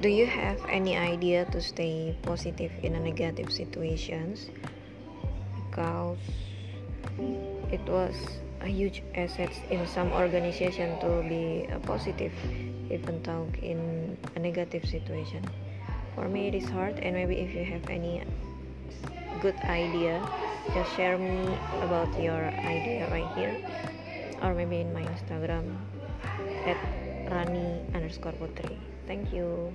do you have any idea to stay positive in a negative situations? Because it was a huge asset in some organization to be a positive even though in a negative situation. For me it is hard and maybe if you have any good idea just share me about your idea right here. Or maybe in my instagram at rani underscore putri thank you